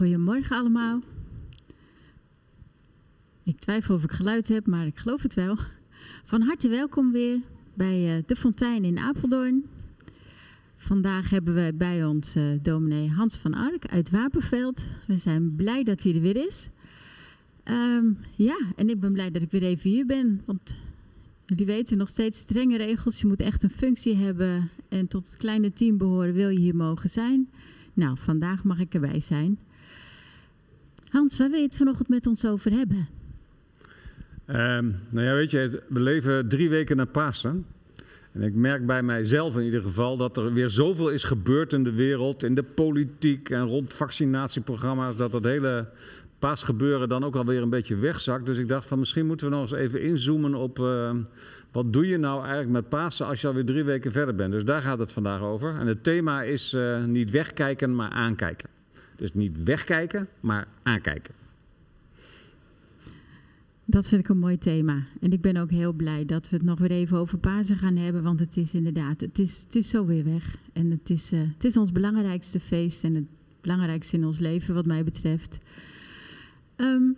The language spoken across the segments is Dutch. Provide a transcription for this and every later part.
Goedemorgen allemaal. Ik twijfel of ik geluid heb, maar ik geloof het wel. Van harte welkom weer bij uh, De Fontein in Apeldoorn. Vandaag hebben we bij ons uh, dominee Hans van Ark uit Wapenveld. We zijn blij dat hij er weer is. Um, ja, en ik ben blij dat ik weer even hier ben. Want jullie weten nog steeds strenge regels. Je moet echt een functie hebben en tot het kleine team behoren wil je hier mogen zijn. Nou, vandaag mag ik erbij zijn. Hans, waar wil je het vanochtend met ons over hebben? Um, nou ja, weet je, we leven drie weken na Pasen. En ik merk bij mijzelf in ieder geval dat er weer zoveel is gebeurd in de wereld, in de politiek en rond vaccinatieprogramma's, dat het hele paasgebeuren dan ook alweer een beetje wegzakt. Dus ik dacht van misschien moeten we nog eens even inzoomen op uh, wat doe je nou eigenlijk met Pasen als je alweer drie weken verder bent. Dus daar gaat het vandaag over. En het thema is uh, niet wegkijken, maar aankijken. Dus niet wegkijken, maar aankijken. Dat vind ik een mooi thema. En ik ben ook heel blij dat we het nog weer even over Pasen gaan hebben. Want het is inderdaad, het is, het is zo weer weg. En het is, uh, het is ons belangrijkste feest en het belangrijkste in ons leven wat mij betreft. Um,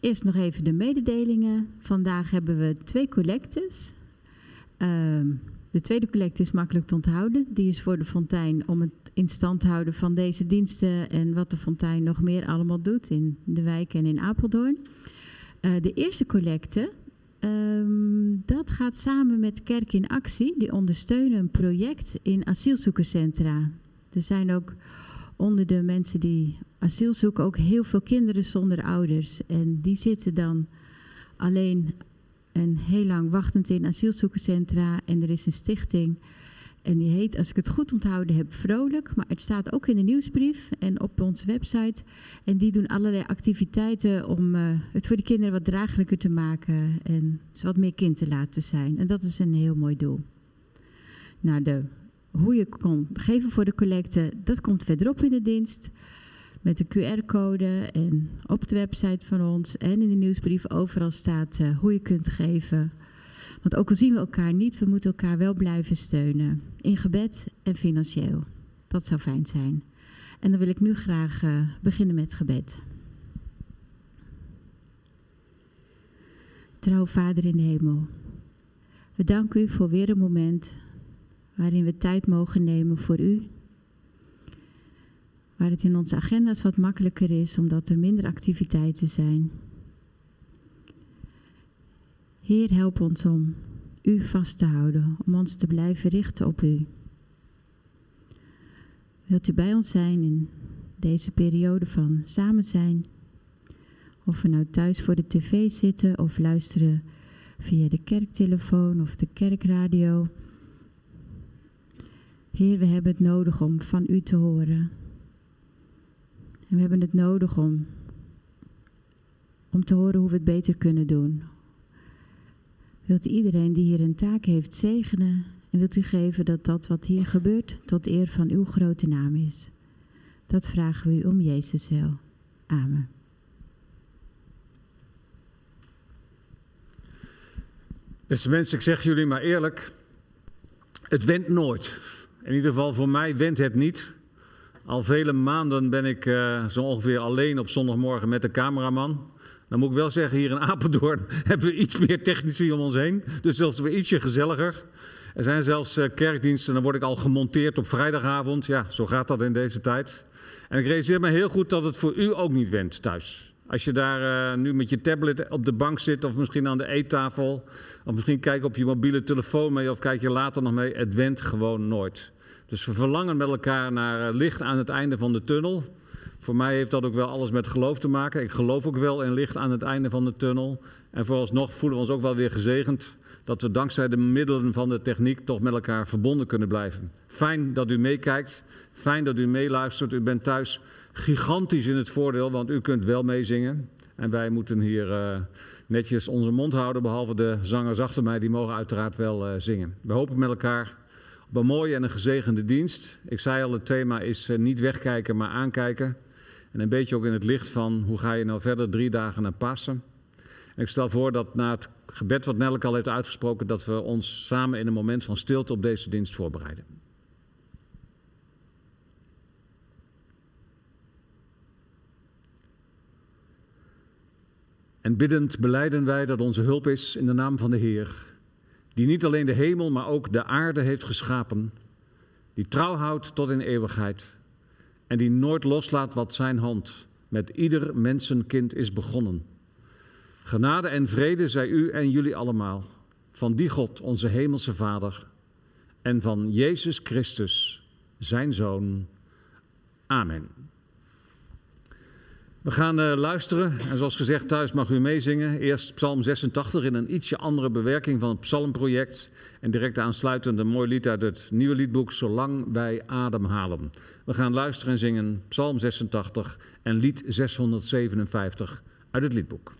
eerst nog even de mededelingen. Vandaag hebben we twee collectes. Um, de tweede collecte is makkelijk te onthouden. Die is voor de Fontein om het in stand houden van deze diensten en wat de Fontein nog meer allemaal doet in de wijk en in Apeldoorn. Uh, de eerste collecte, um, dat gaat samen met Kerk in Actie. Die ondersteunen een project in asielzoekerscentra. Er zijn ook onder de mensen die asiel zoeken ook heel veel kinderen zonder ouders. En die zitten dan alleen en heel lang wachtend in asielzoekerscentra. En er is een stichting. En die heet, als ik het goed onthouden heb, Vrolijk. Maar het staat ook in de nieuwsbrief en op onze website. En die doen allerlei activiteiten om uh, het voor de kinderen wat draaglijker te maken. En ze wat meer kind te laten zijn. En dat is een heel mooi doel. Nou, de, hoe je kon geven voor de collecte, dat komt verderop in de dienst met de QR-code en op de website van ons en in de nieuwsbrief overal staat uh, hoe je kunt geven. Want ook al zien we elkaar niet, we moeten elkaar wel blijven steunen. In gebed en financieel. Dat zou fijn zijn. En dan wil ik nu graag uh, beginnen met gebed. Trouw Vader in de hemel. We danken u voor weer een moment waarin we tijd mogen nemen voor u waar het in onze agenda's wat makkelijker is omdat er minder activiteiten zijn. Heer, help ons om u vast te houden, om ons te blijven richten op u. Wilt u bij ons zijn in deze periode van samen zijn? Of we nou thuis voor de tv zitten of luisteren via de kerktelefoon of de kerkradio. Heer, we hebben het nodig om van u te horen. En we hebben het nodig om, om te horen hoe we het beter kunnen doen. Wilt u iedereen die hier een taak heeft zegenen en wilt u geven dat dat wat hier gebeurt tot eer van uw grote naam is. Dat vragen we u om Jezus wil. Amen. Beste mensen, ik zeg jullie maar eerlijk, het went nooit. In ieder geval voor mij went het niet al vele maanden ben ik uh, zo ongeveer alleen op zondagmorgen met de cameraman. Dan moet ik wel zeggen, hier in Apeldoorn hebben we iets meer technici om ons heen. Dus zelfs weer ietsje gezelliger. Er zijn zelfs uh, kerkdiensten, dan word ik al gemonteerd op vrijdagavond. Ja, zo gaat dat in deze tijd. En ik realiseer me heel goed dat het voor u ook niet went thuis. Als je daar uh, nu met je tablet op de bank zit of misschien aan de eettafel... of misschien kijk op je mobiele telefoon mee of kijk je later nog mee... het went gewoon nooit. Dus we verlangen met elkaar naar eh, licht aan het einde van de tunnel. Voor mij heeft dat ook wel alles met geloof te maken. Ik geloof ook wel in licht aan het einde van de tunnel. En vooralsnog voelen we ons ook wel weer gezegend dat we dankzij de middelen van de techniek toch met elkaar verbonden kunnen blijven. Fijn dat u meekijkt, fijn dat u meeluistert. U bent thuis gigantisch in het voordeel, want u kunt wel meezingen. En wij moeten hier uh, netjes onze mond houden, behalve de zangers achter mij, die mogen uiteraard wel uh, zingen. We hopen met elkaar op een mooie en een gezegende dienst. Ik zei al, het thema is uh, niet wegkijken, maar aankijken. En een beetje ook in het licht van hoe ga je nou verder, drie dagen naar Pasen. En ik stel voor dat na het gebed wat Nelke al heeft uitgesproken, dat we ons samen in een moment van stilte op deze dienst voorbereiden. En biddend beleiden wij dat onze hulp is in de naam van de Heer, die niet alleen de hemel, maar ook de aarde heeft geschapen, die trouw houdt tot in eeuwigheid en die nooit loslaat wat zijn hand met ieder mensenkind is begonnen. Genade en vrede zij u en jullie allemaal, van die God, onze hemelse Vader, en van Jezus Christus, zijn Zoon. Amen. We gaan uh, luisteren en zoals gezegd thuis mag u meezingen. Eerst Psalm 86 in een ietsje andere bewerking van het Psalmproject. En direct aansluitend een mooi lied uit het nieuwe liedboek Zolang wij ademhalen. We gaan luisteren en zingen Psalm 86 en lied 657 uit het liedboek.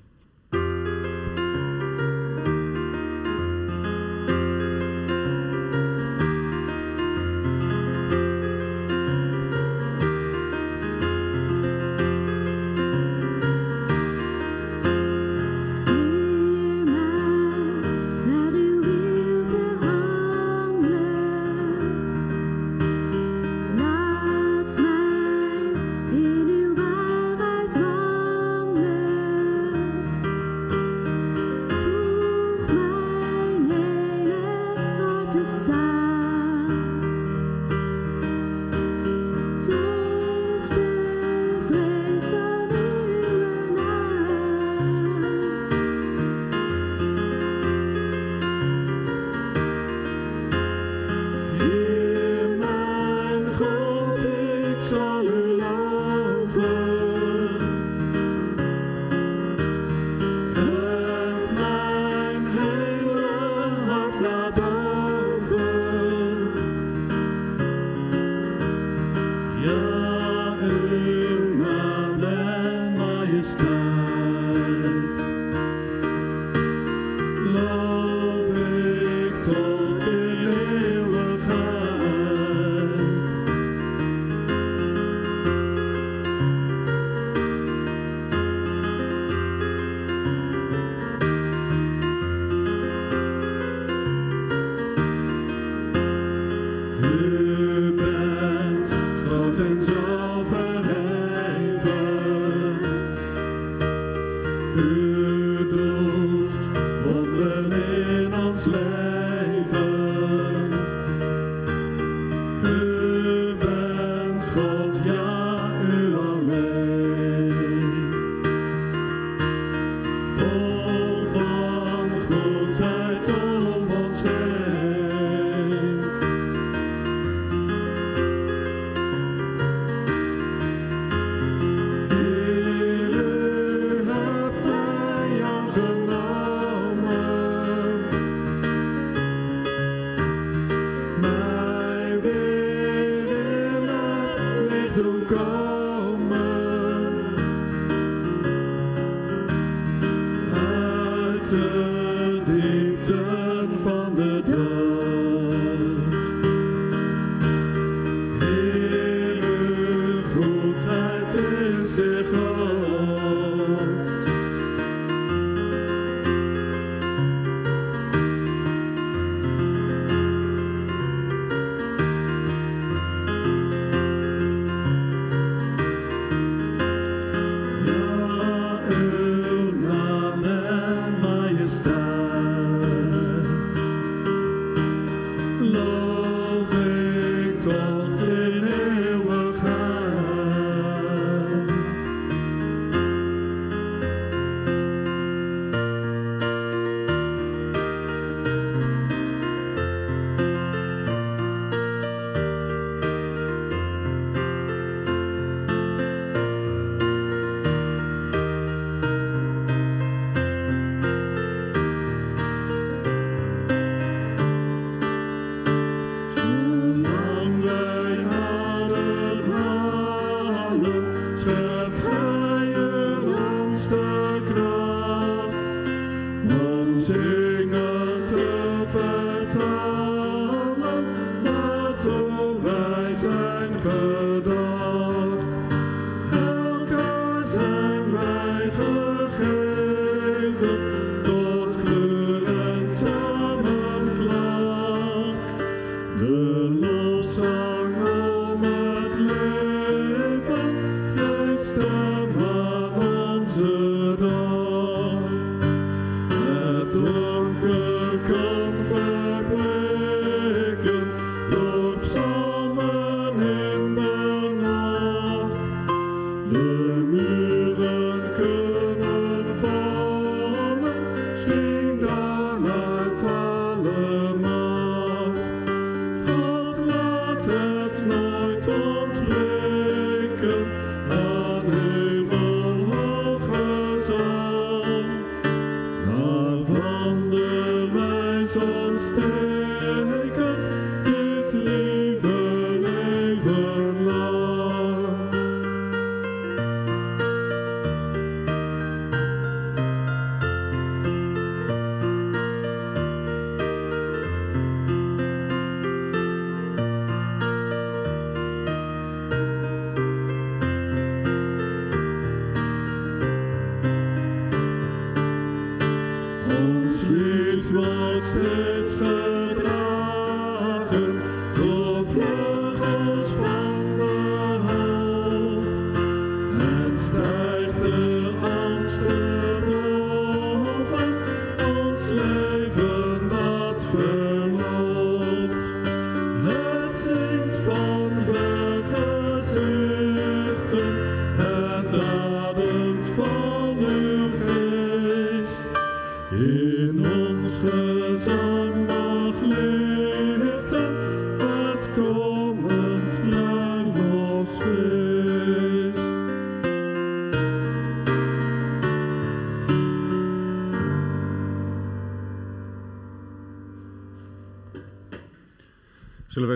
to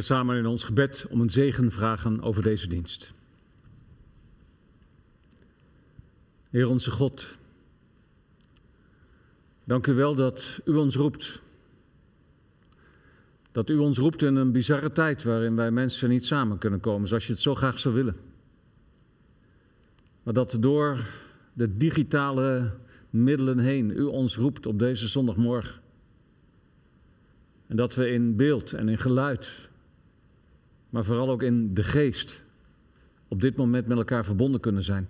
wij samen in ons gebed om een zegen vragen over deze dienst. Heer onze God, dank u wel dat u ons roept. Dat u ons roept in een bizarre tijd waarin wij mensen niet samen kunnen komen zoals je het zo graag zou willen. Maar dat door de digitale middelen heen u ons roept op deze zondagmorgen. En dat we in beeld en in geluid maar vooral ook in de geest op dit moment met elkaar verbonden kunnen zijn.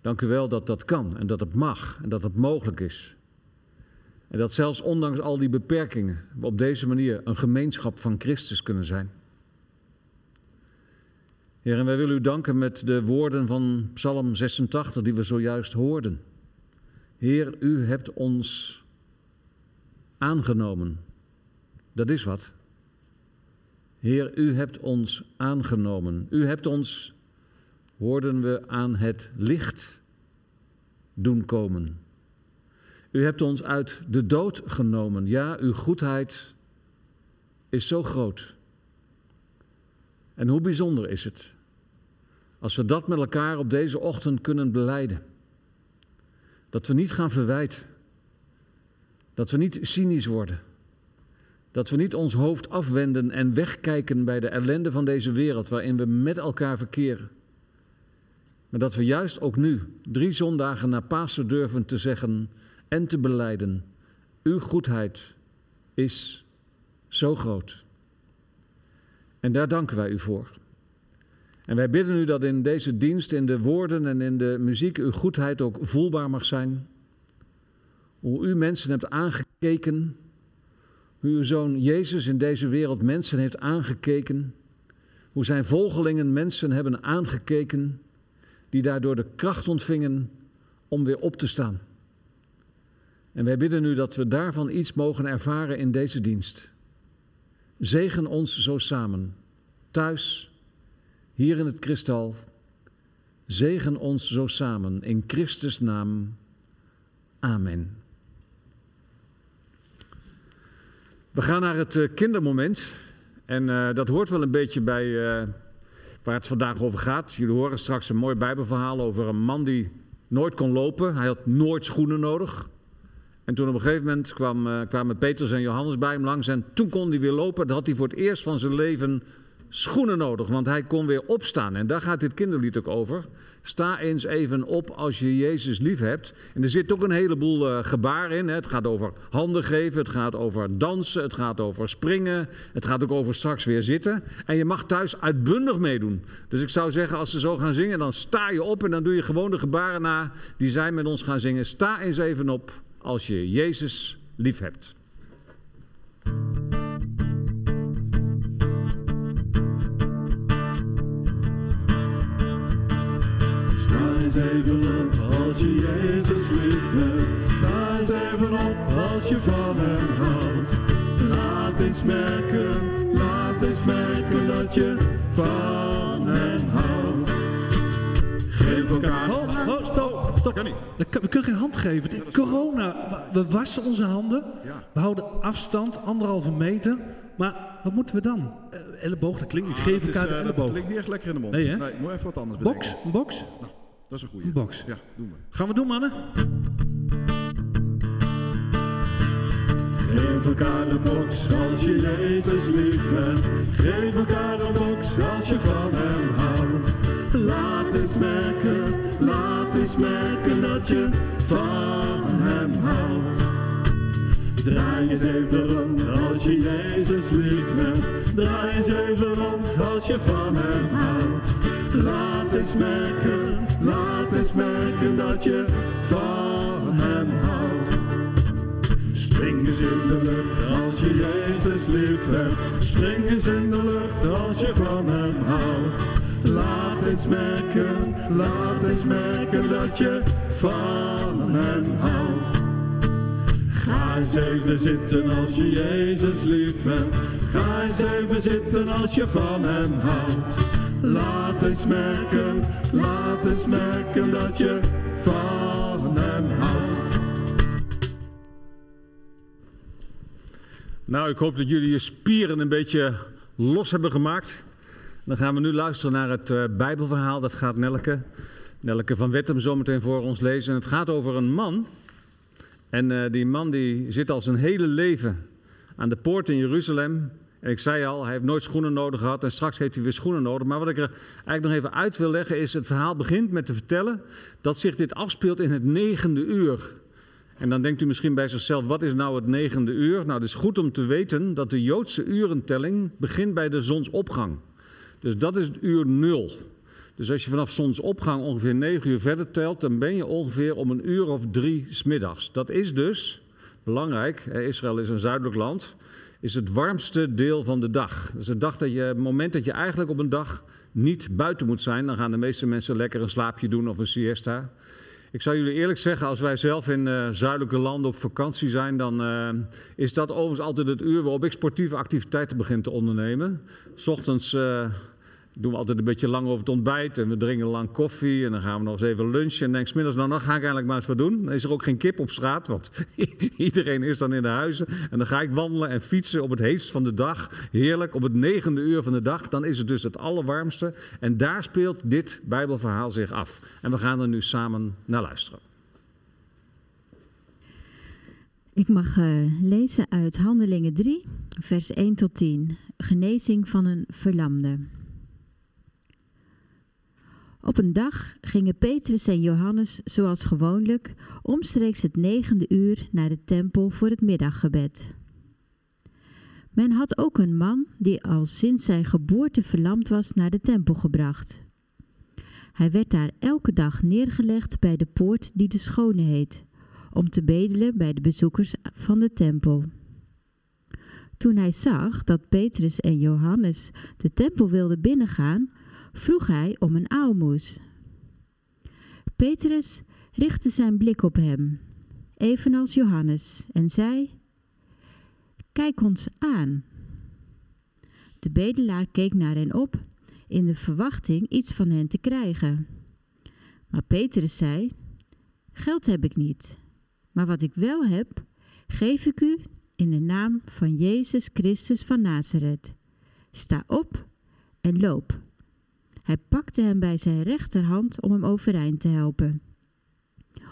Dank u wel dat dat kan en dat het mag en dat het mogelijk is. En dat zelfs ondanks al die beperkingen we op deze manier een gemeenschap van Christus kunnen zijn. Heer, en wij willen u danken met de woorden van Psalm 86 die we zojuist hoorden. Heer, u hebt ons aangenomen. Dat is wat. Heer, u hebt ons aangenomen. U hebt ons, hoorden we, aan het licht doen komen. U hebt ons uit de dood genomen. Ja, uw goedheid is zo groot. En hoe bijzonder is het als we dat met elkaar op deze ochtend kunnen beleiden. Dat we niet gaan verwijten. Dat we niet cynisch worden dat we niet ons hoofd afwenden en wegkijken bij de ellende van deze wereld waarin we met elkaar verkeren. Maar dat we juist ook nu, drie zondagen na Pasen, durven te zeggen en te beleiden: Uw goedheid is zo groot. En daar danken wij u voor. En wij bidden u dat in deze dienst, in de woorden en in de muziek, uw goedheid ook voelbaar mag zijn. Hoe u mensen hebt aangekeken hoe uw zoon Jezus in deze wereld mensen heeft aangekeken. Hoe zijn volgelingen mensen hebben aangekeken. Die daardoor de kracht ontvingen om weer op te staan. En wij bidden nu dat we daarvan iets mogen ervaren in deze dienst. Zegen ons zo samen, thuis, hier in het kristal. Zegen ons zo samen, in Christus naam. Amen. We gaan naar het uh, kindermoment. En uh, dat hoort wel een beetje bij uh, waar het vandaag over gaat. Jullie horen straks een mooi Bijbelverhaal over een man die nooit kon lopen. Hij had nooit schoenen nodig. En toen op een gegeven moment kwam, kwamen Petrus en Johannes bij hem langs. En toen kon hij weer lopen. Dan had hij voor het eerst van zijn leven schoenen nodig, want hij kon weer opstaan. En daar gaat dit kinderlied ook over. Sta eens even op als je Jezus lief hebt. En er zit ook een heleboel uh, gebaar in. Hè. Het gaat over handen geven, het gaat over dansen, het gaat over springen. Het gaat ook over straks weer zitten. En je mag thuis uitbundig meedoen. Dus ik zou zeggen, als ze zo gaan zingen, dan sta je op en dan doe je gewoon de gebaren na die zij met ons gaan zingen. Sta eens even op als je Jezus lief hebt. Eens even op als je Jezus lief hebt. Sta eens even op als je van hem houdt. Laat eens merken, laat eens merken dat je van hem houdt. Geef elkaar. Oh, oh, stop, stop. Kan niet. We kun- we kunnen geen hand geven. Corona. We wassen onze handen. Ja. We houden afstand, anderhalve meter. Maar wat moeten we dan? Eh, elleboog, dat klinkt niet. Ah, Geef dat is, elkaar de eh, dat elleboog. klinkt niet echt lekker in de mond. Nee, hè? moet even wat anders bedenken. Box? Een box? Nou, dat is een goede. Een box. Ja, doen we. Gaan we doen, mannen? Geef elkaar de box als je Jezus lief hebt. Geef elkaar de box als je van hem houdt. Laat eens merken, laat eens merken dat je van hem houdt. Draai eens even rond als je Jezus lief hebt. Draai eens even rond als je van hem houdt. Laat eens merken, merken dat je van hem houdt. Spring eens in de lucht als je Jezus lief hebt. Spring eens in de lucht als je van hem houdt. Laat eens merken, laat eens merken dat je van hem houdt. Ga eens even zitten als je Jezus lief hebt. Ga eens even zitten als je van hem houdt. Laat eens merken, laat eens merken dat je van hem houdt. Nou, ik hoop dat jullie je spieren een beetje los hebben gemaakt. Dan gaan we nu luisteren naar het eh, Bijbelverhaal. Dat gaat Nelke, Nelke van Wettem zometeen voor ons lezen. En het gaat over een man. En eh, die man die zit al zijn hele leven aan de poort in Jeruzalem. Ik zei al, hij heeft nooit schoenen nodig gehad en straks heeft hij weer schoenen nodig. Maar wat ik er eigenlijk nog even uit wil leggen is, het verhaal begint met te vertellen dat zich dit afspeelt in het negende uur. En dan denkt u misschien bij zichzelf, wat is nou het negende uur? Nou, het is goed om te weten dat de Joodse urentelling begint bij de zonsopgang. Dus dat is het uur nul. Dus als je vanaf zonsopgang ongeveer 9 uur verder telt, dan ben je ongeveer om een uur of drie smiddags. Dat is dus, belangrijk, Israël is een zuidelijk land, is het warmste deel van de dag. Is het, dag dat je, moment dat je eigenlijk op een dag niet buiten moet zijn. Dan gaan de meeste mensen lekker een slaapje doen of een siesta. Ik zou jullie eerlijk zeggen, als wij zelf in eh, zuidelijke landen op vakantie zijn, dan eh, is dat overigens altijd het uur waarop ik sportieve activiteiten begin te ondernemen. 's ochtends eh, doen we altijd een beetje lang over het ontbijt en we drinken lang koffie en dan gaan we nog eens even lunchen. En denk 's middags, nou dan ga ik eigenlijk maar eens wat doen. Dan is er ook geen kip op straat, want iedereen is dan in de huizen. En dan ga ik wandelen en fietsen op het heetst van de dag. Heerlijk, op het negende uur van de dag. Dan is het dus het allerwarmste. En daar speelt dit Bijbelverhaal zich af. En we gaan er nu samen naar luisteren. Ik mag eh, lezen uit Handelingen 3, vers 1 tot 10. Genezing van een verlamde. Op een dag gingen Petrus en Johannes, zoals gewoonlijk, omstreeks het negende uur naar de tempel voor het middaggebed. Men had ook een man die al sinds zijn geboorte verlamd was naar de tempel gebracht. Hij werd daar elke dag neergelegd bij de poort die de Schone heet, om te bedelen bij de bezoekers van de tempel. Toen hij zag dat Petrus en Johannes de tempel wilden binnengaan, vroeg hij om een aalmoes. Petrus richtte zijn blik op hem, evenals Johannes, en zei: Kijk ons aan. De bedelaar keek naar hen op, in de verwachting iets van hen te krijgen. Maar Petrus zei: Geld heb ik niet, maar wat ik wel heb, geef ik u in de naam van Jezus Christus van Nazareth. Sta op en loop. Hij pakte hem bij zijn rechterhand om hem overeind te helpen.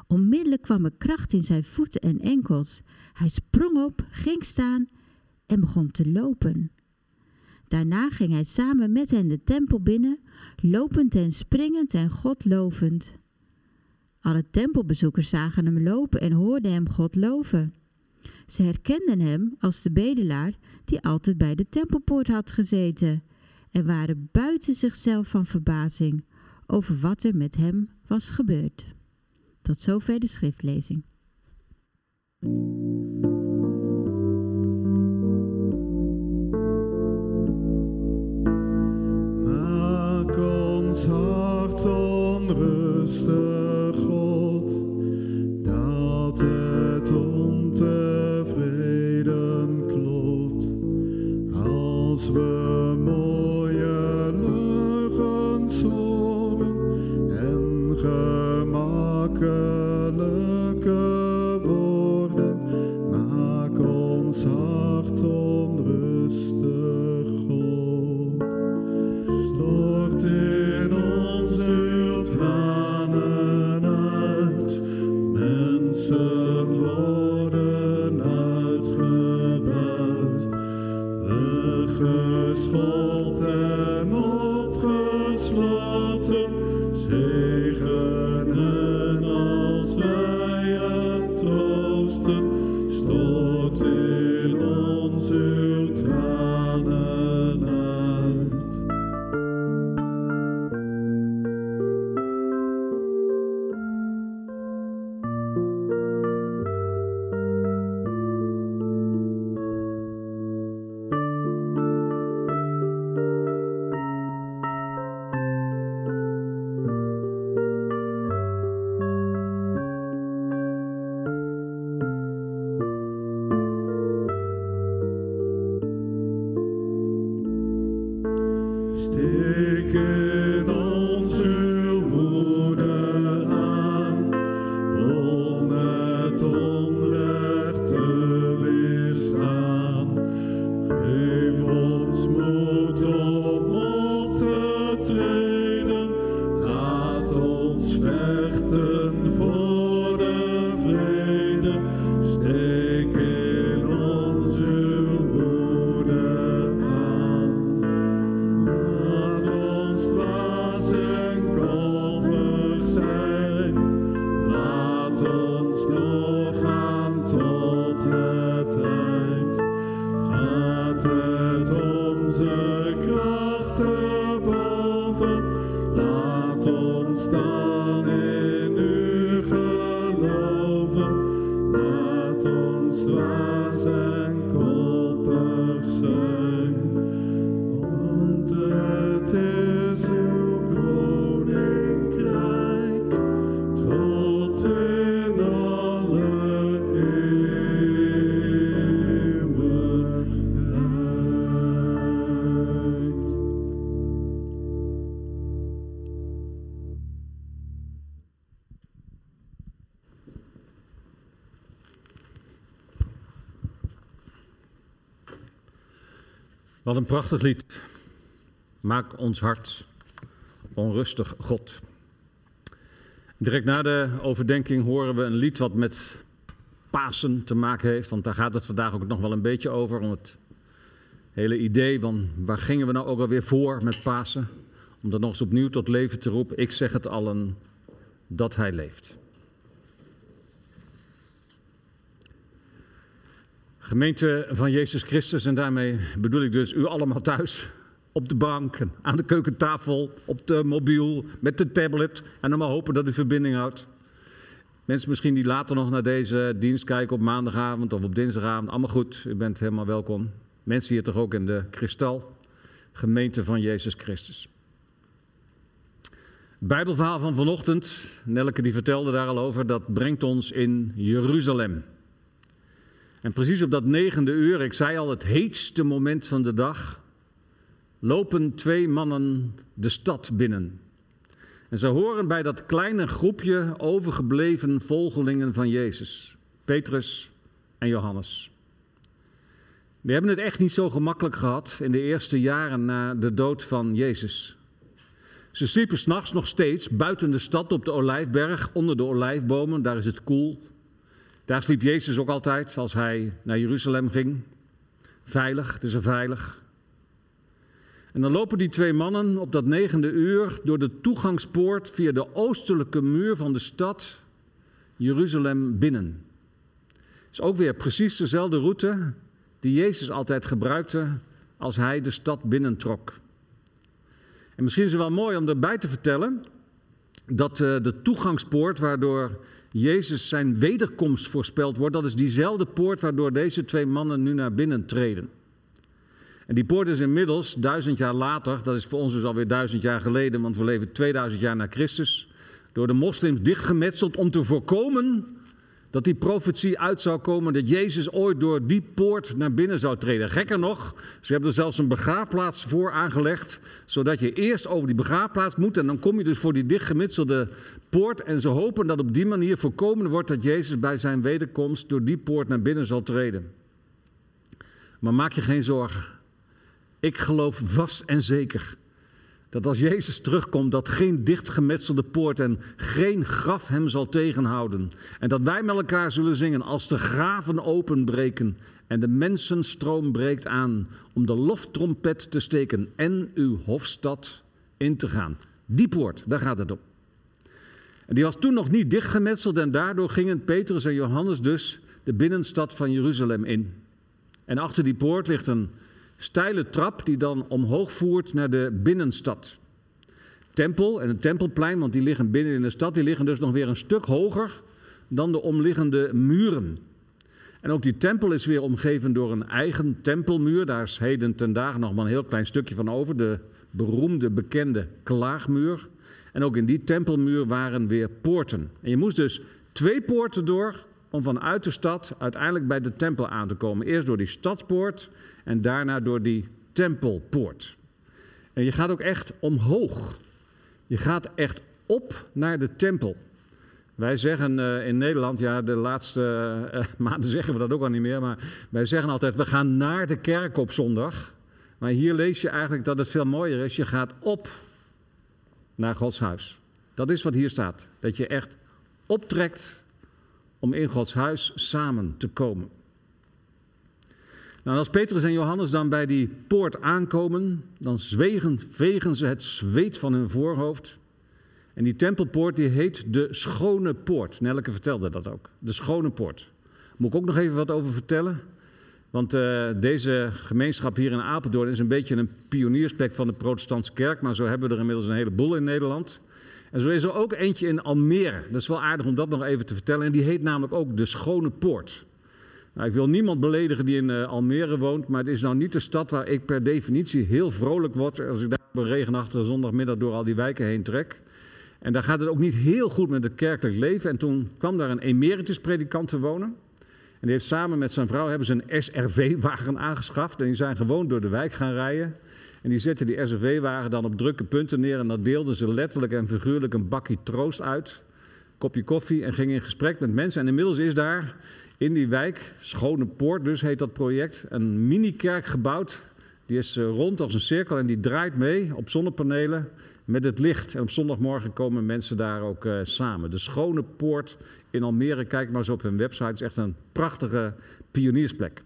Onmiddellijk kwam er kracht in zijn voeten en enkels. Hij sprong op, ging staan en begon te lopen. Daarna ging hij samen met hen de tempel binnen, lopend en springend en God lovend. Alle tempelbezoekers zagen hem lopen en hoorden hem God loven. Ze herkenden hem als de bedelaar die altijd bij de tempelpoort had gezeten en waren buiten zichzelf van verbazing over wat er met hem was gebeurd. Tot zover de schriftlezing. Prachtig lied. Maak ons hart onrustig, God. Direct na de overdenking horen we een lied wat met Pasen te maken heeft. Want daar gaat het vandaag ook nog wel een beetje over. Om het hele idee van waar gingen we nou ook alweer voor met Pasen. Om dat nog eens opnieuw tot leven te roepen. Ik zeg het allen dat hij leeft. Gemeente van Jezus Christus, en daarmee bedoel ik dus u allemaal thuis. Op de bank, aan de keukentafel, op de mobiel, met de tablet. En dan maar hopen dat u verbinding houdt. Mensen misschien die later nog naar deze dienst kijken op maandagavond of op dinsdagavond. Allemaal goed, u bent helemaal welkom. Mensen hier toch ook in de kristal. Gemeente van Jezus Christus. Het Bijbelverhaal van vanochtend, Nelke die vertelde daar al over, dat brengt ons in Jeruzalem. En precies op dat negende uur, ik zei al, het heetste moment van de dag, lopen twee mannen de stad binnen. En ze horen bij dat kleine groepje overgebleven volgelingen van Jezus, Petrus en Johannes. Die hebben het echt niet zo gemakkelijk gehad in de eerste jaren na de dood van Jezus. Ze sliepen s'nachts nog steeds buiten de stad op de Olijfberg, onder de olijfbomen, daar is het koel. Daar sliep Jezus ook altijd als hij naar Jeruzalem ging. Veilig, het is er veilig. En dan lopen die twee mannen op dat negende uur door de toegangspoort via de oostelijke muur van de stad Jeruzalem binnen. Het is ook weer precies dezelfde route die Jezus altijd gebruikte als hij de stad binnentrok. En misschien is het wel mooi om erbij te vertellen dat eh, de toegangspoort waardoor Jezus zijn wederkomst voorspeld wordt, dat is diezelfde poort waardoor deze twee mannen nu naar binnen treden. En die poort is inmiddels duizend jaar later, dat is voor ons dus alweer duizend jaar geleden, want we leven 2000 jaar na Christus, door de moslims dichtgemetseld om te voorkomen dat die profetie uit zou komen dat Jezus ooit door die poort naar binnen zou treden. Gekker nog, ze hebben er zelfs een begraafplaats voor aangelegd, zodat je eerst over die begraafplaats moet en dan kom je dus voor die dichtgemetselde poort en ze hopen dat op die manier voorkomen wordt dat Jezus bij zijn wederkomst door die poort naar binnen zal treden. Maar maak je geen zorgen. Ik geloof vast en zeker dat als Jezus terugkomt, dat geen dichtgemetselde poort en geen graf hem zal tegenhouden. En dat wij met elkaar zullen zingen als de graven openbreken en de mensenstroom breekt aan om de loftrompet te steken en uw hofstad in te gaan. Die poort, daar gaat het om. En die was toen nog niet dichtgemetseld en daardoor gingen Petrus en Johannes dus de binnenstad van Jeruzalem in. En achter die poort ligt een steile trap die dan omhoog voert naar de binnenstad. Tempel en het tempelplein, want die liggen binnen in de stad, die liggen dus nog weer een stuk hoger dan de omliggende muren. En ook die tempel is weer omgeven door een eigen tempelmuur. Daar is heden ten dagen nog maar een heel klein stukje van over, de beroemde, bekende klaagmuur. En ook in die tempelmuur waren weer poorten. En je moest dus twee poorten door om vanuit de stad uiteindelijk bij de tempel aan te komen. Eerst door die stadspoort en daarna door die tempelpoort. En je gaat ook echt omhoog. Je gaat echt op naar de tempel. Wij zeggen uh, in Nederland, ja, de laatste uh, maanden zeggen we dat ook al niet meer, maar wij zeggen altijd: we gaan naar de kerk op zondag. Maar hier lees je eigenlijk dat het veel mooier is: je gaat op naar Gods huis. Dat is wat hier staat. Dat je echt optrekt om in Gods huis samen te komen. Nou, als Petrus en Johannes dan bij die poort aankomen, dan zwegen, vegen ze het zweet van hun voorhoofd. En die tempelpoort die heet de Schone Poort. Nelke vertelde dat ook. De Schone Poort. Moet ik ook nog even wat over vertellen? Want uh, deze gemeenschap hier in Apeldoorn is een beetje een pioniersplek van de protestantse kerk. Maar zo hebben we er inmiddels een heleboel in Nederland. En zo is er ook eentje in Almere. Dat is wel aardig om dat nog even te vertellen. En die heet namelijk ook de Schone Poort. Nou, ik wil niemand beledigen die in uh, Almere woont, maar het is nou niet de stad waar ik per definitie heel vrolijk word als ik daar op een regenachtige zondagmiddag door al die wijken heen trek. En daar gaat het ook niet heel goed met het kerkelijk leven. En toen kwam daar een emeritus-predikant te wonen. En die heeft samen met zijn vrouw hebben ze een SRV-wagen aangeschaft. En die zijn gewoon door de wijk gaan rijden. En die zetten die SRV-wagen dan op drukke punten neer. En dan deelden ze letterlijk en figuurlijk een bakje troost uit. Kopje koffie en gingen in gesprek met mensen. En inmiddels is daar in die wijk, Schone Poort dus heet dat project, een mini-kerk gebouwd. Die is eh, rond als een cirkel en die draait mee op zonnepanelen met het licht. En op zondagmorgen komen mensen daar ook uh, samen. De Schone Poort in Almere, kijk maar eens op hun website. Het is echt een prachtige pioniersplek.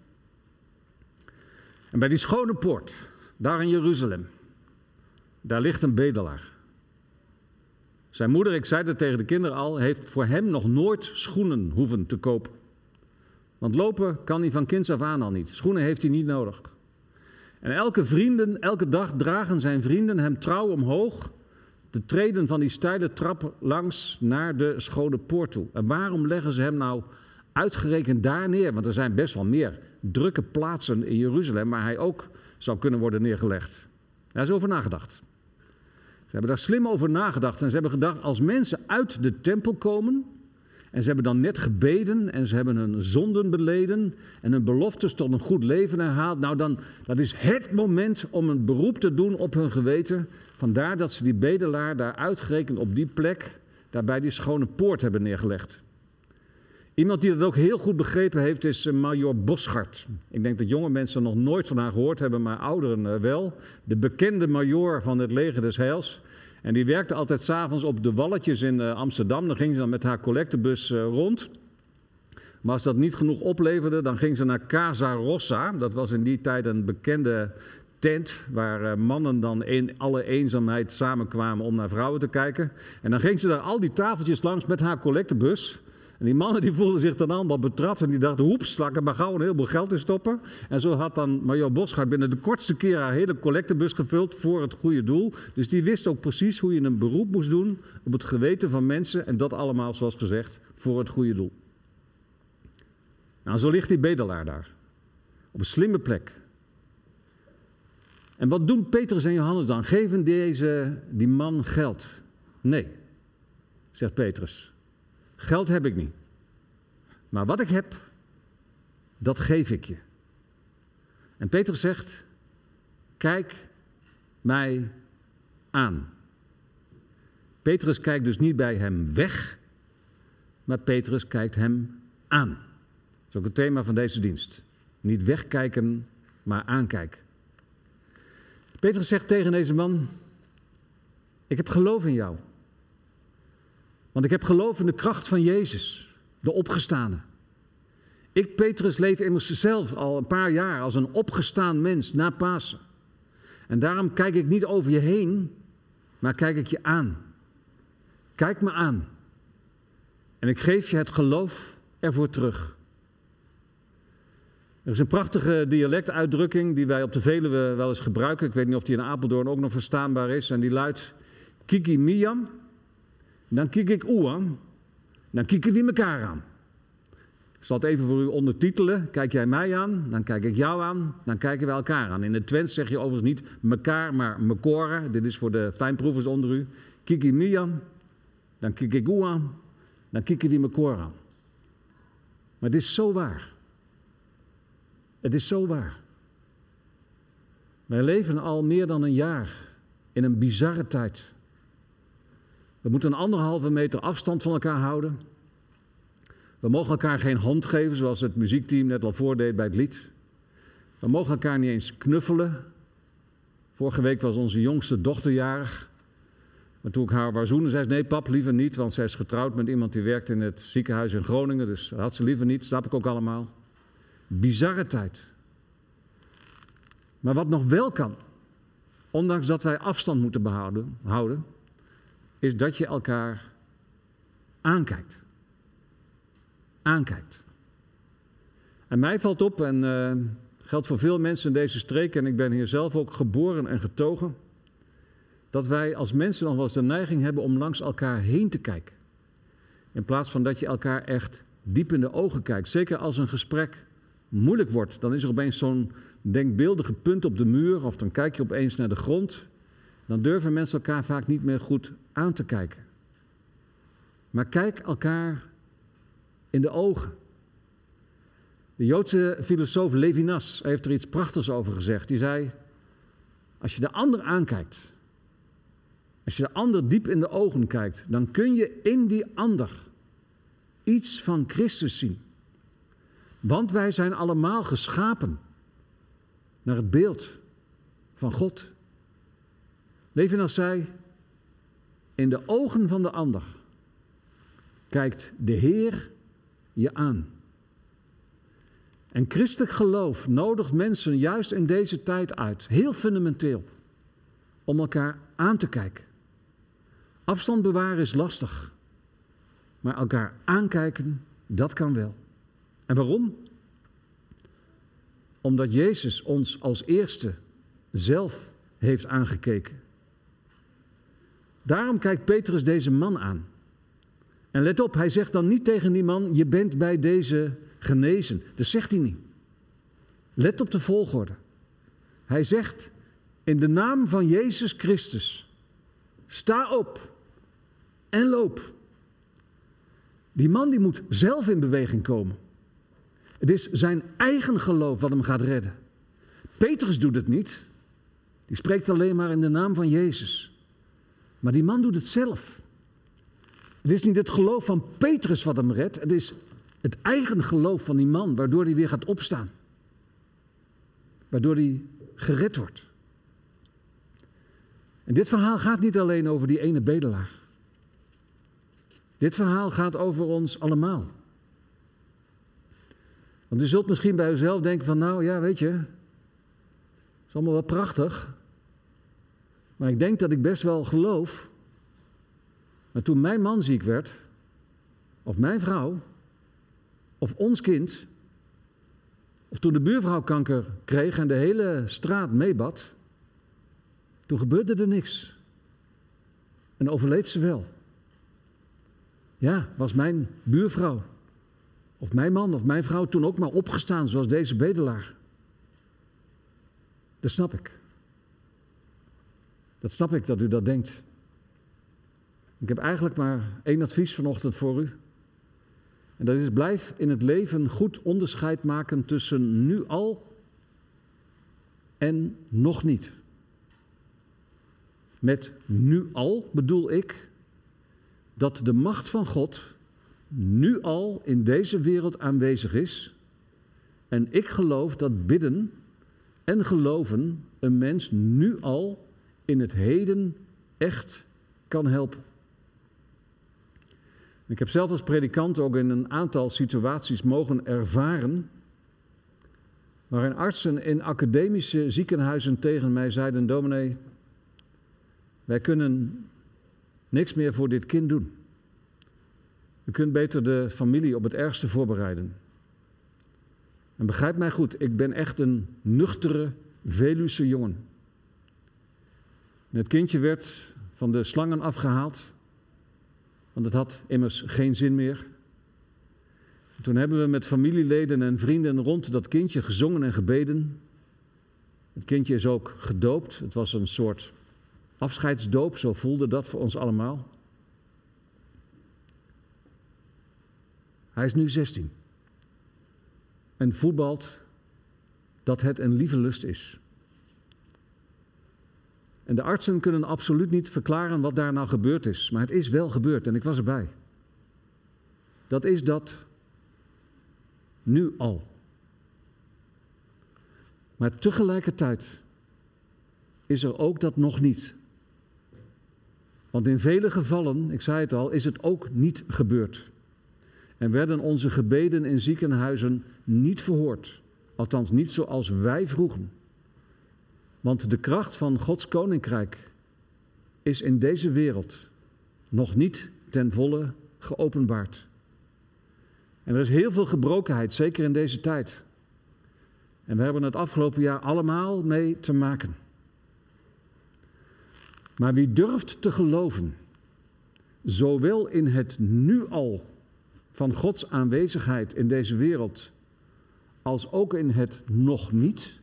En bij die Schone Poort, daar in Jeruzalem, daar ligt een bedelaar. Zijn moeder, ik zei dat tegen de kinderen al, heeft voor hem nog nooit schoenen hoeven te kopen. Want lopen kan hij van kinds af aan al niet. Schoenen heeft hij niet nodig. En elke, vrienden, elke dag dragen zijn vrienden hem trouw omhoog de treden van die steile trap langs naar de schone poort toe. En waarom leggen ze hem nou uitgerekend daar neer? Want er zijn best wel meer drukke plaatsen in Jeruzalem waar hij ook zou kunnen worden neergelegd. Daar is over nagedacht. Ze hebben daar slim over nagedacht en ze hebben gedacht: als mensen uit de tempel komen, en ze hebben dan net gebeden en ze hebben hun zonden beleden en hun beloftes tot een goed leven herhaald. Nou, dan, dat is het moment om een beroep te doen op hun geweten. Vandaar dat ze die bedelaar daar uitgerekend op die plek, daar bij die schone poort hebben neergelegd. Iemand die dat ook heel goed begrepen heeft is eh, Major Boschart. Ik denk dat jonge mensen nog nooit van haar gehoord hebben, maar ouderen eh, wel. De bekende major van het leger des Heils. En die werkte altijd s'avonds op de walletjes in uh, Amsterdam. Dan ging ze dan met haar collectebus rond. Maar als dat niet genoeg opleverde, dan ging ze naar Casa Rossa. Dat was in die tijd een bekende tent waar mannen dan in alle eenzaamheid samenkwamen om naar vrouwen te kijken. En dan ging ze daar al die tafeltjes langs met haar collectebus. En die mannen die voelden zich dan allemaal betrapt en die dachten, hoeps, slakken maar gauw een heleboel geld in stoppen. En zo had dan Major Boschart binnen de kortste keer haar hele collectebus gevuld voor het goede doel. Dus die wist ook precies hoe je een beroep moest doen op het geweten van mensen. En dat allemaal, zoals gezegd, voor het goede doel. Nou, zo ligt die bedelaar daar. Op een slimme plek. En wat doen Petrus en Johannes dan? Geven deze, die man geld? Nee. zegt Petrus. Geld heb ik niet. Maar wat ik heb, dat geef ik je. En Petrus zegt, kijk mij aan. Petrus kijkt dus niet bij hem weg, maar Petrus kijkt hem aan. Dat is ook het thema van deze dienst. Niet wegkijken, maar aankijken. Petrus zegt tegen deze man: Ik heb geloof in jou. Want ik heb geloof in de kracht van Jezus, de opgestane. Ik, Petrus, leef immers zelf al een paar jaar als een opgestaan mens na Pasen. En daarom kijk ik niet over je heen, maar kijk ik je aan. Kijk me aan. En ik geef je het geloof ervoor terug. Er is een prachtige dialectuitdrukking die wij op de Veluwe wel eens gebruiken. Ik weet niet of die in Apeldoorn ook nog verstaanbaar is. En die luidt: Kiki miam, dan kijk ik oeam, dan kijken we elkaar aan. Ik zal het even voor u ondertitelen. Kijk jij mij aan, dan kijk ik jou aan, dan kijken we elkaar aan. In het Twents zeg je overigens niet mekaar, maar mekora. Dit is voor de fijnproevers onder u. Kiki miam, dan kijk ik u aan, dan kijken we elkaar aan. Maar het is zo waar. Het is zo waar. Wij leven al meer dan een jaar in een bizarre tijd. We moeten een anderhalve meter afstand van elkaar houden. We mogen elkaar geen hand geven, zoals het muziekteam net al voordeed bij het lied. We mogen elkaar niet eens knuffelen. Vorige week was onze jongste dochter jarig. Maar toen ik haar wou zoenen, zei ze: Nee, pap, liever niet, want zij is getrouwd met iemand die werkt in het ziekenhuis in Groningen. Dus dat had ze liever niet, snap ik ook allemaal. Bizarre tijd. Maar wat nog wel kan, ondanks dat wij afstand moeten behouden, houden, is dat je elkaar aankijkt. Aankijkt. En mij valt op, en uh, geldt voor veel mensen in deze streek, en ik ben hier zelf ook geboren en getogen, dat wij als mensen nog wel eens de neiging hebben om langs elkaar heen te kijken. In plaats van dat je elkaar echt diep in de ogen kijkt. Zeker als een gesprek moeilijk wordt, dan is er opeens zo'n denkbeeldige punt op de muur, of dan kijk je opeens naar de grond. Dan durven mensen elkaar vaak niet meer goed aan te kijken. Maar kijk elkaar in de ogen. De Joodse filosoof Levinas heeft er iets prachtigs over gezegd. Die zei: Als je de ander aankijkt, als je de ander diep in de ogen kijkt, dan kun je in die ander iets van Christus zien. Want wij zijn allemaal geschapen naar het beeld van God. Levinas zei, in de ogen van de ander kijkt de Heer je aan. En christelijk geloof nodigt mensen juist in deze tijd uit, heel fundamenteel, om elkaar aan te kijken. Afstand bewaren is lastig, maar elkaar aankijken, dat kan wel. En waarom? Omdat Jezus ons als eerste zelf heeft aangekeken. Daarom kijkt Petrus deze man aan. En let op, hij zegt dan niet tegen die man: Je bent bij deze genezen. Dat zegt hij niet. Let op de volgorde. Hij zegt: In de naam van Jezus Christus, sta op en loop. Die man die moet zelf in beweging komen. Het is zijn eigen geloof wat hem gaat redden. Petrus doet het niet. Die spreekt alleen maar in de naam van Jezus. Maar die man doet het zelf. Het is niet het geloof van Petrus wat hem redt. Het is het eigen geloof van die man waardoor hij weer gaat opstaan. Waardoor hij gered wordt. En dit verhaal gaat niet alleen over die ene bedelaar. Dit verhaal gaat over ons allemaal. Want u zult misschien bij uzelf denken van nou ja, weet je, het is allemaal wel prachtig. Maar ik denk dat ik best wel geloof. Maar toen mijn man ziek werd, of mijn vrouw, of ons kind, of toen de buurvrouw kanker kreeg en de hele straat meebad, toen gebeurde er niks. En overleed ze wel. Ja, was mijn buurvrouw, of mijn man, of mijn vrouw toen ook maar opgestaan zoals deze bedelaar. Dat snap ik. Dat snap ik dat u dat denkt. Ik heb eigenlijk maar één advies vanochtend voor u. En dat is blijf in het leven goed onderscheid maken tussen nu al en nog niet. Met nu al bedoel ik dat de macht van God nu al in deze wereld aanwezig is. En ik geloof dat bidden en geloven een mens nu al in het heden echt kan helpen. Ik heb zelf als predikant ook in een aantal situaties mogen ervaren waarin artsen in academische ziekenhuizen tegen mij zeiden: Dominee, wij kunnen niks meer voor dit kind doen. U kunt beter de familie op het ergste voorbereiden. En begrijp mij goed, ik ben echt een nuchtere Veluwse jongen. Het kindje werd van de slangen afgehaald, want het had immers geen zin meer. toen hebben we met familieleden en vrienden rond dat kindje gezongen en gebeden. Het kindje is ook gedoopt. Het was een soort afscheidsdoop, zo voelde dat voor ons allemaal. Hij is nu 16 en voetbalt dat het een lieve lust is. En de artsen kunnen absoluut niet verklaren wat daar nou gebeurd is, maar het is wel gebeurd en ik was erbij. Dat is dat nu al. Maar tegelijkertijd is er ook dat nog niet. Want in vele gevallen, ik zei het al, is het ook niet gebeurd. En werden onze gebeden in ziekenhuizen niet verhoord. Althans niet zoals wij vroegen. Want de kracht van Gods koninkrijk is in deze wereld nog niet ten volle geopenbaard. En er is heel veel gebrokenheid, zeker in deze tijd. En we hebben het afgelopen jaar allemaal mee te maken. Maar wie durft te geloven, zowel in het nu al van Gods aanwezigheid in deze wereld, als ook in het nog niet,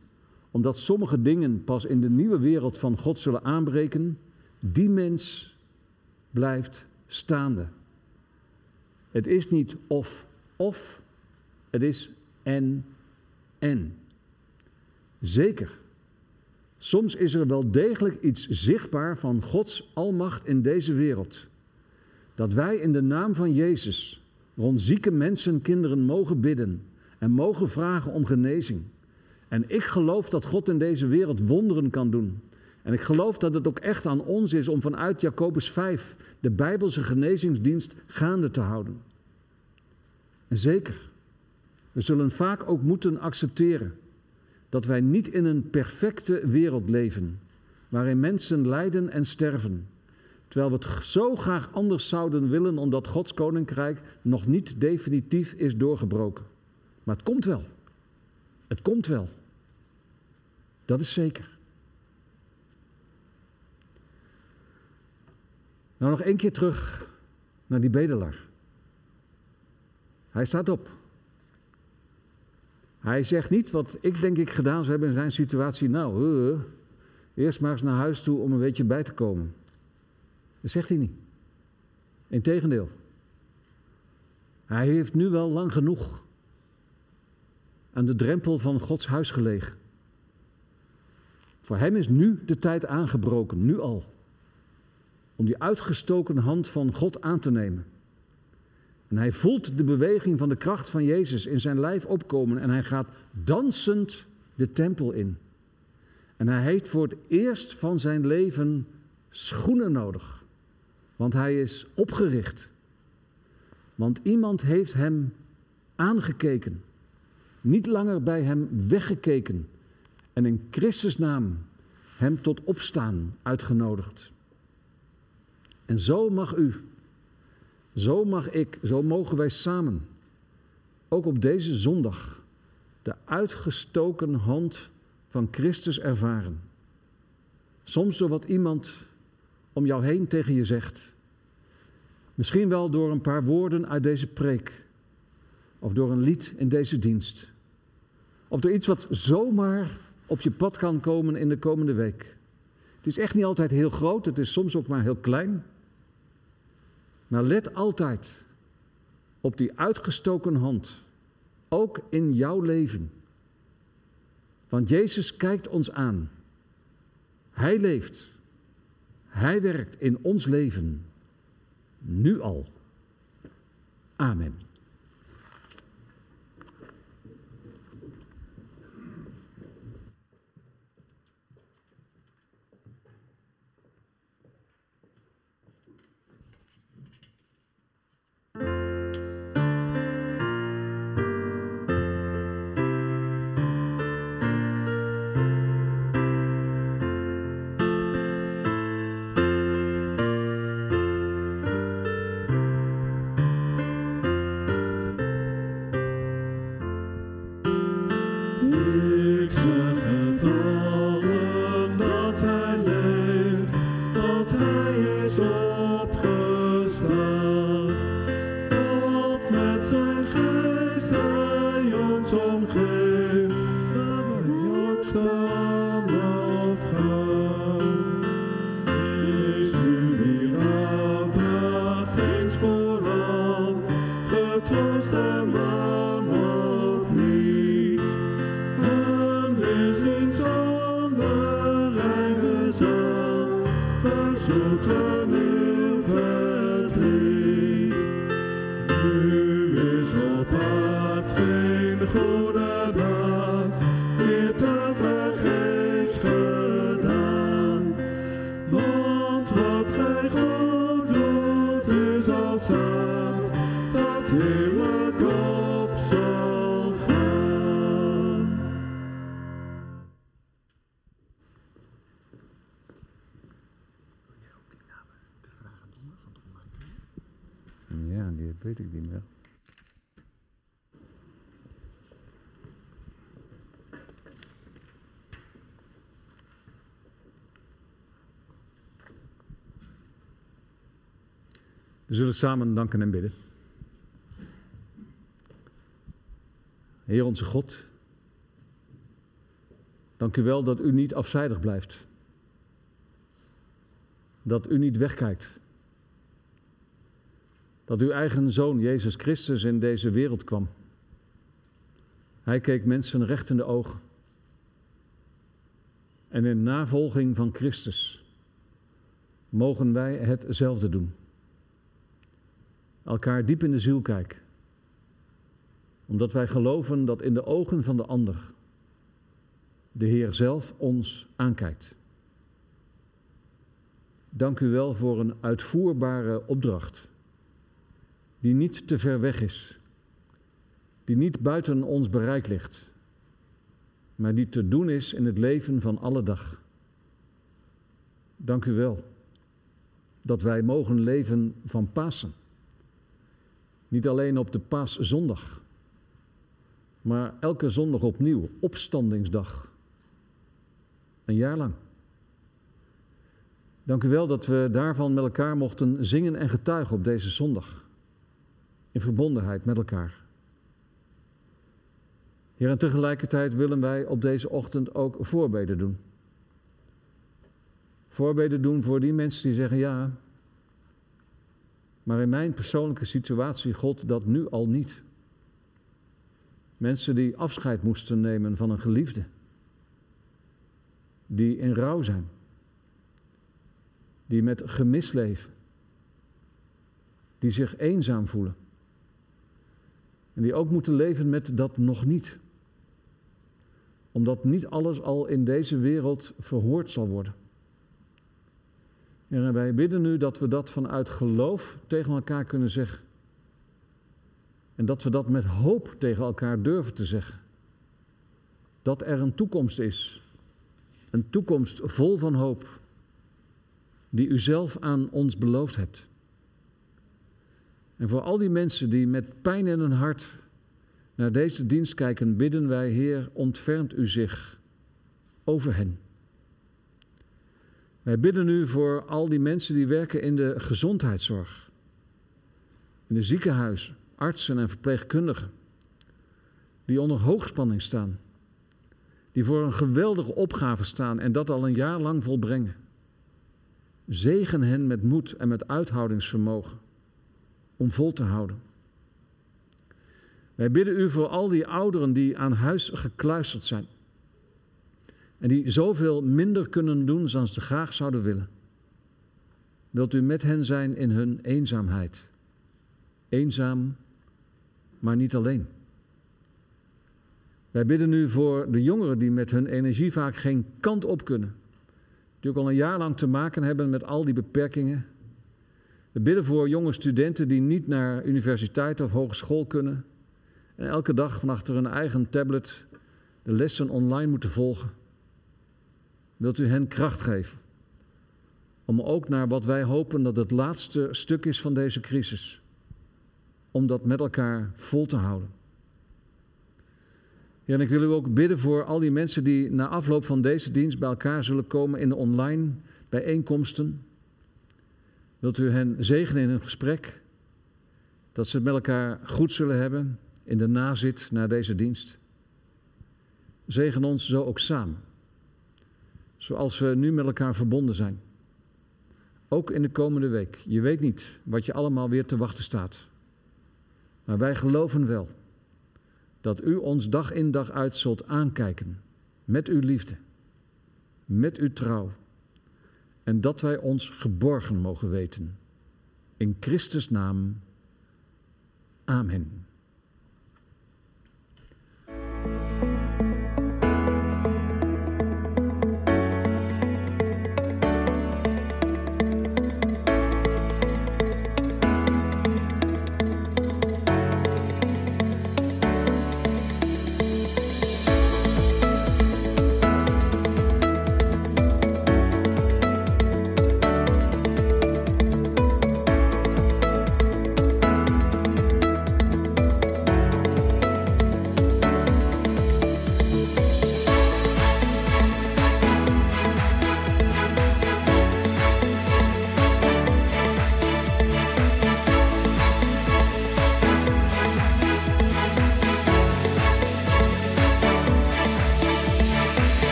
omdat sommige dingen pas in de nieuwe wereld van God zullen aanbreken, die mens blijft staande. Het is niet of of, het is en en. Zeker. Soms is er wel degelijk iets zichtbaar van Gods almacht in deze wereld. Dat wij in de naam van Jezus rond zieke mensen, kinderen mogen bidden en mogen vragen om genezing. En ik geloof dat God in deze wereld wonderen kan doen. En ik geloof dat het ook echt aan ons is om vanuit Jacobus 5 de Bijbelse genezingsdienst gaande te houden. En zeker, we zullen vaak ook moeten accepteren dat wij niet in een perfecte wereld leven, waarin mensen lijden en sterven. Terwijl we het zo graag anders zouden willen, omdat Gods koninkrijk nog niet definitief is doorgebroken. Maar het komt wel. Het komt wel. Dat is zeker. Nou, nog één keer terug naar die bedelaar. Hij staat op. Hij zegt niet wat ik denk ik gedaan zou hebben in zijn situatie. Nou, eerst maar eens naar huis toe om een beetje bij te komen. Dat zegt hij niet. Integendeel. Hij heeft nu wel lang genoeg aan de drempel van Gods huis gelegen. Voor hem is nu de tijd aangebroken, nu al. Om die uitgestoken hand van God aan te nemen. En hij voelt de beweging van de kracht van Jezus in zijn lijf opkomen en hij gaat dansend de tempel in. En hij heeft voor het eerst van zijn leven schoenen nodig, want hij is opgericht. Want iemand heeft hem aangekeken, niet langer bij hem weggekeken en in Christus naam hem tot opstaan uitgenodigd. En zo mag u zo mag ik, zo mogen wij samen, ook op deze zondag, de uitgestoken hand van Christus ervaren. Soms door wat iemand om jou heen tegen je zegt. Misschien wel door een paar woorden uit deze preek. Of door een lied in deze dienst. Of door iets wat zomaar op je pad kan komen in de komende week. Het is echt niet altijd heel groot, het is soms ook maar heel klein. Maar let altijd op die uitgestoken hand, ook in jouw leven. Want Jezus kijkt ons aan. Hij leeft. Hij werkt in ons leven. Nu al. Amen. Getroost en We zullen samen danken en bidden. Heer onze God, dank u wel dat u niet afzijdig blijft. Dat u niet wegkijkt dat uw eigen zoon Jezus Christus in deze wereld kwam. Hij keek mensen recht in de ogen. En in navolging van Christus mogen wij hetzelfde doen. Elkaar diep in de ziel kijken. Omdat wij geloven dat in de ogen van de ander de Heer zelf ons aankijkt. Dank u wel voor een uitvoerbare opdracht die niet te ver weg is, die niet buiten ons bereik ligt, maar die te doen is in het leven van alle dag. Dank u wel dat wij mogen leven van Pasen. Niet alleen op de Paaszondag, maar elke zondag opnieuw, opstandingsdag. Een jaar lang. Dank u wel dat we daarvan met elkaar mochten zingen en getuigen op deze zondag in verbondenheid met elkaar. Heer, en tegelijkertijd willen wij op deze ochtend ook voorbeden doen. Voorbeden doen voor die mensen die zeggen ja, maar in mijn persoonlijke situatie God dat nu al niet. Mensen die afscheid moesten nemen van een geliefde, die in rouw zijn, die met gemis leven, die zich eenzaam voelen. En die ook moeten leven met dat nog niet. Omdat niet alles al in deze wereld verhoord zal worden. En wij bidden nu dat we dat vanuit geloof tegen elkaar kunnen zeggen. En dat we dat met hoop tegen elkaar durven te zeggen. Dat er een toekomst is. Een toekomst vol van hoop. Die u zelf aan ons beloofd hebt. En voor al die mensen die met pijn in hun hart naar deze dienst kijken, bidden wij, Heer, ontfermt u zich over hen. Wij bidden u voor al die mensen die werken in de gezondheidszorg, in de ziekenhuizen, artsen en verpleegkundigen, die onder hoogspanning staan, die voor een geweldige opgave staan en dat al een jaar lang volbrengen. Zegen hen met moed en met uithoudingsvermogen. om vol te houden. Wij bidden u voor al die ouderen die aan huis gekluisterd zijn. En die zoveel minder kunnen doen dan ze graag zouden willen. Wilt u met hen zijn in hun eenzaamheid? Eenzaam, maar niet alleen. Wij bidden nu voor de jongeren die met hun energie vaak geen kant op kunnen. Die ook al een jaar lang te maken hebben met al die beperkingen. We bidden voor jonge studenten die niet naar universiteit of hogeschool kunnen. En elke dag van achter hun eigen tablet de lessen online moeten volgen. Wilt u hen kracht geven? Om ook naar wat wij hopen dat het laatste stuk is van deze crisis. Om dat met elkaar vol te houden. Ja, en ik wil u ook bidden voor al die mensen die na afloop van deze dienst bij elkaar zullen komen in de online bijeenkomsten. Wilt u hen zegenen in hun gesprek? Dat ze het met elkaar goed zullen hebben in de nazit naar deze dienst. Zegen ons zo ook samen. Zoals we nu met elkaar verbonden zijn. Ook in de komende week. Je weet niet wat je allemaal weer te wachten staat. Maar wij geloven wel dat u ons dag in dag uit zult aankijken met uw liefde, met uw trouw en dat wij ons geborgen mogen weten. In Christus naam. Amen.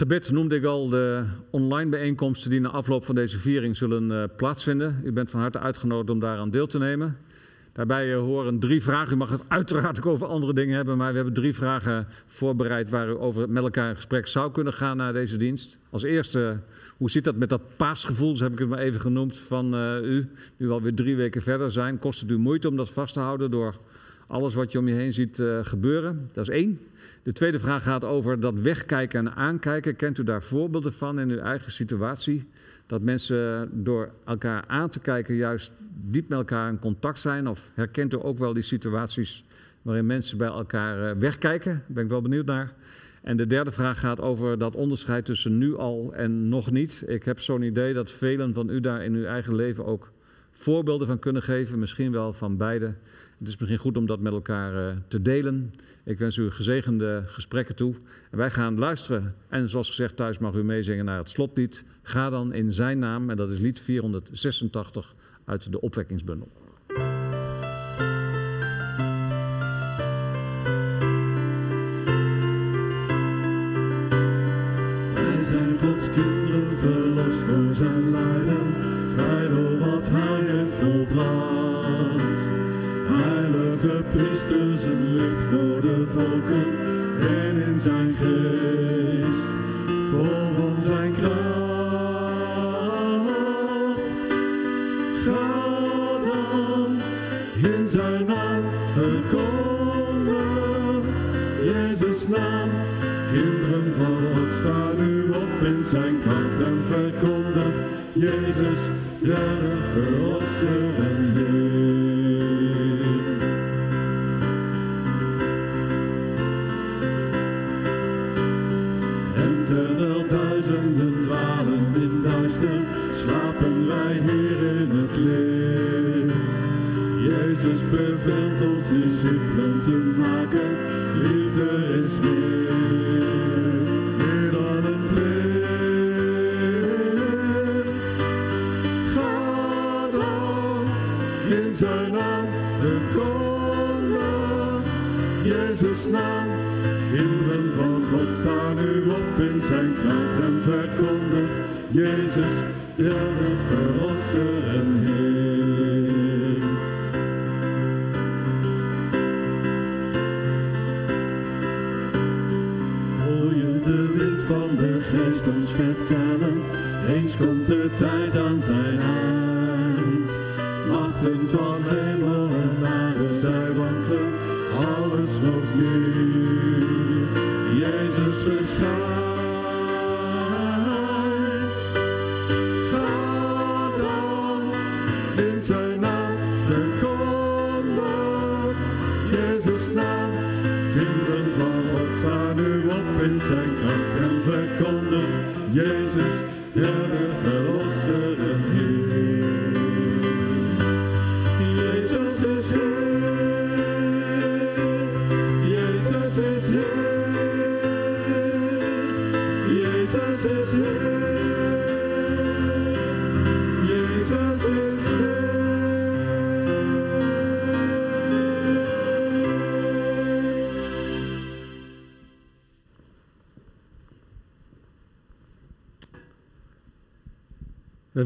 Gebed noemde ik al de online bijeenkomsten die na afloop van deze viering zullen uh, plaatsvinden. U bent van harte uitgenodigd om daaraan deel te nemen. Daarbij uh, horen drie vragen. U mag het uiteraard ook over andere dingen hebben, maar we hebben drie vragen voorbereid waar u over met elkaar in gesprek zou kunnen gaan na deze dienst. Als eerste, hoe zit dat met dat paasgevoel, zo heb ik het maar even genoemd, van uh, u, nu we alweer drie weken verder zijn. Kost het u moeite om dat vast te houden door alles wat je om je heen ziet gebeuren? Dat is één. De tweede vraag gaat over dat wegkijken en aankijken. Kent u daar voorbeelden van in uw eigen situatie? Dat mensen door elkaar aan te kijken juist diep met elkaar in contact zijn? Of herkent u ook wel die situaties waarin mensen bij elkaar wegkijken? Daar ben ik wel benieuwd naar. En de derde vraag gaat over dat onderscheid tussen nu al en nog niet. Ik heb zo'n idee dat velen van u daar in uw eigen leven ook voorbeelden van kunnen geven, misschien wel van beide. Het is misschien goed om dat met elkaar te delen. Ik wens u gezegende gesprekken toe. En wij gaan luisteren. En zoals gezegd, thuis mag u meezingen naar het slotlied. Ga dan in zijn naam. En dat is lied 486 uit de opwekkingsbundel. Wij zijn Gods kinderen, verlost door zijn lijden.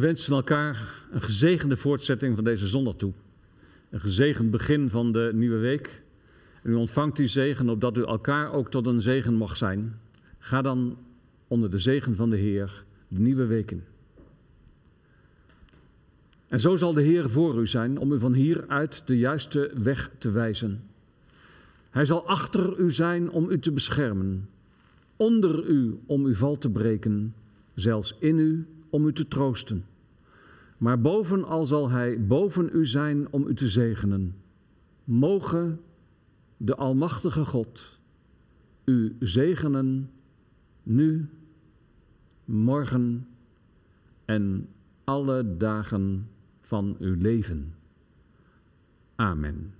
Wensen elkaar een gezegende voortzetting van deze zondag toe. Een gezegend begin van de nieuwe week. En u ontvangt die zegen opdat u elkaar ook tot een zegen mag zijn. Ga dan onder de zegen van de Heer de nieuwe week in. En zo zal de Heer voor u zijn om u van hieruit de juiste weg te wijzen. Hij zal achter u zijn om u te beschermen, onder u om uw val te breken, zelfs in u om u te troosten. Maar bovenal zal Hij boven u zijn om u te zegenen. Mogen de Almachtige God u zegenen nu, morgen en alle dagen van uw leven. Amen.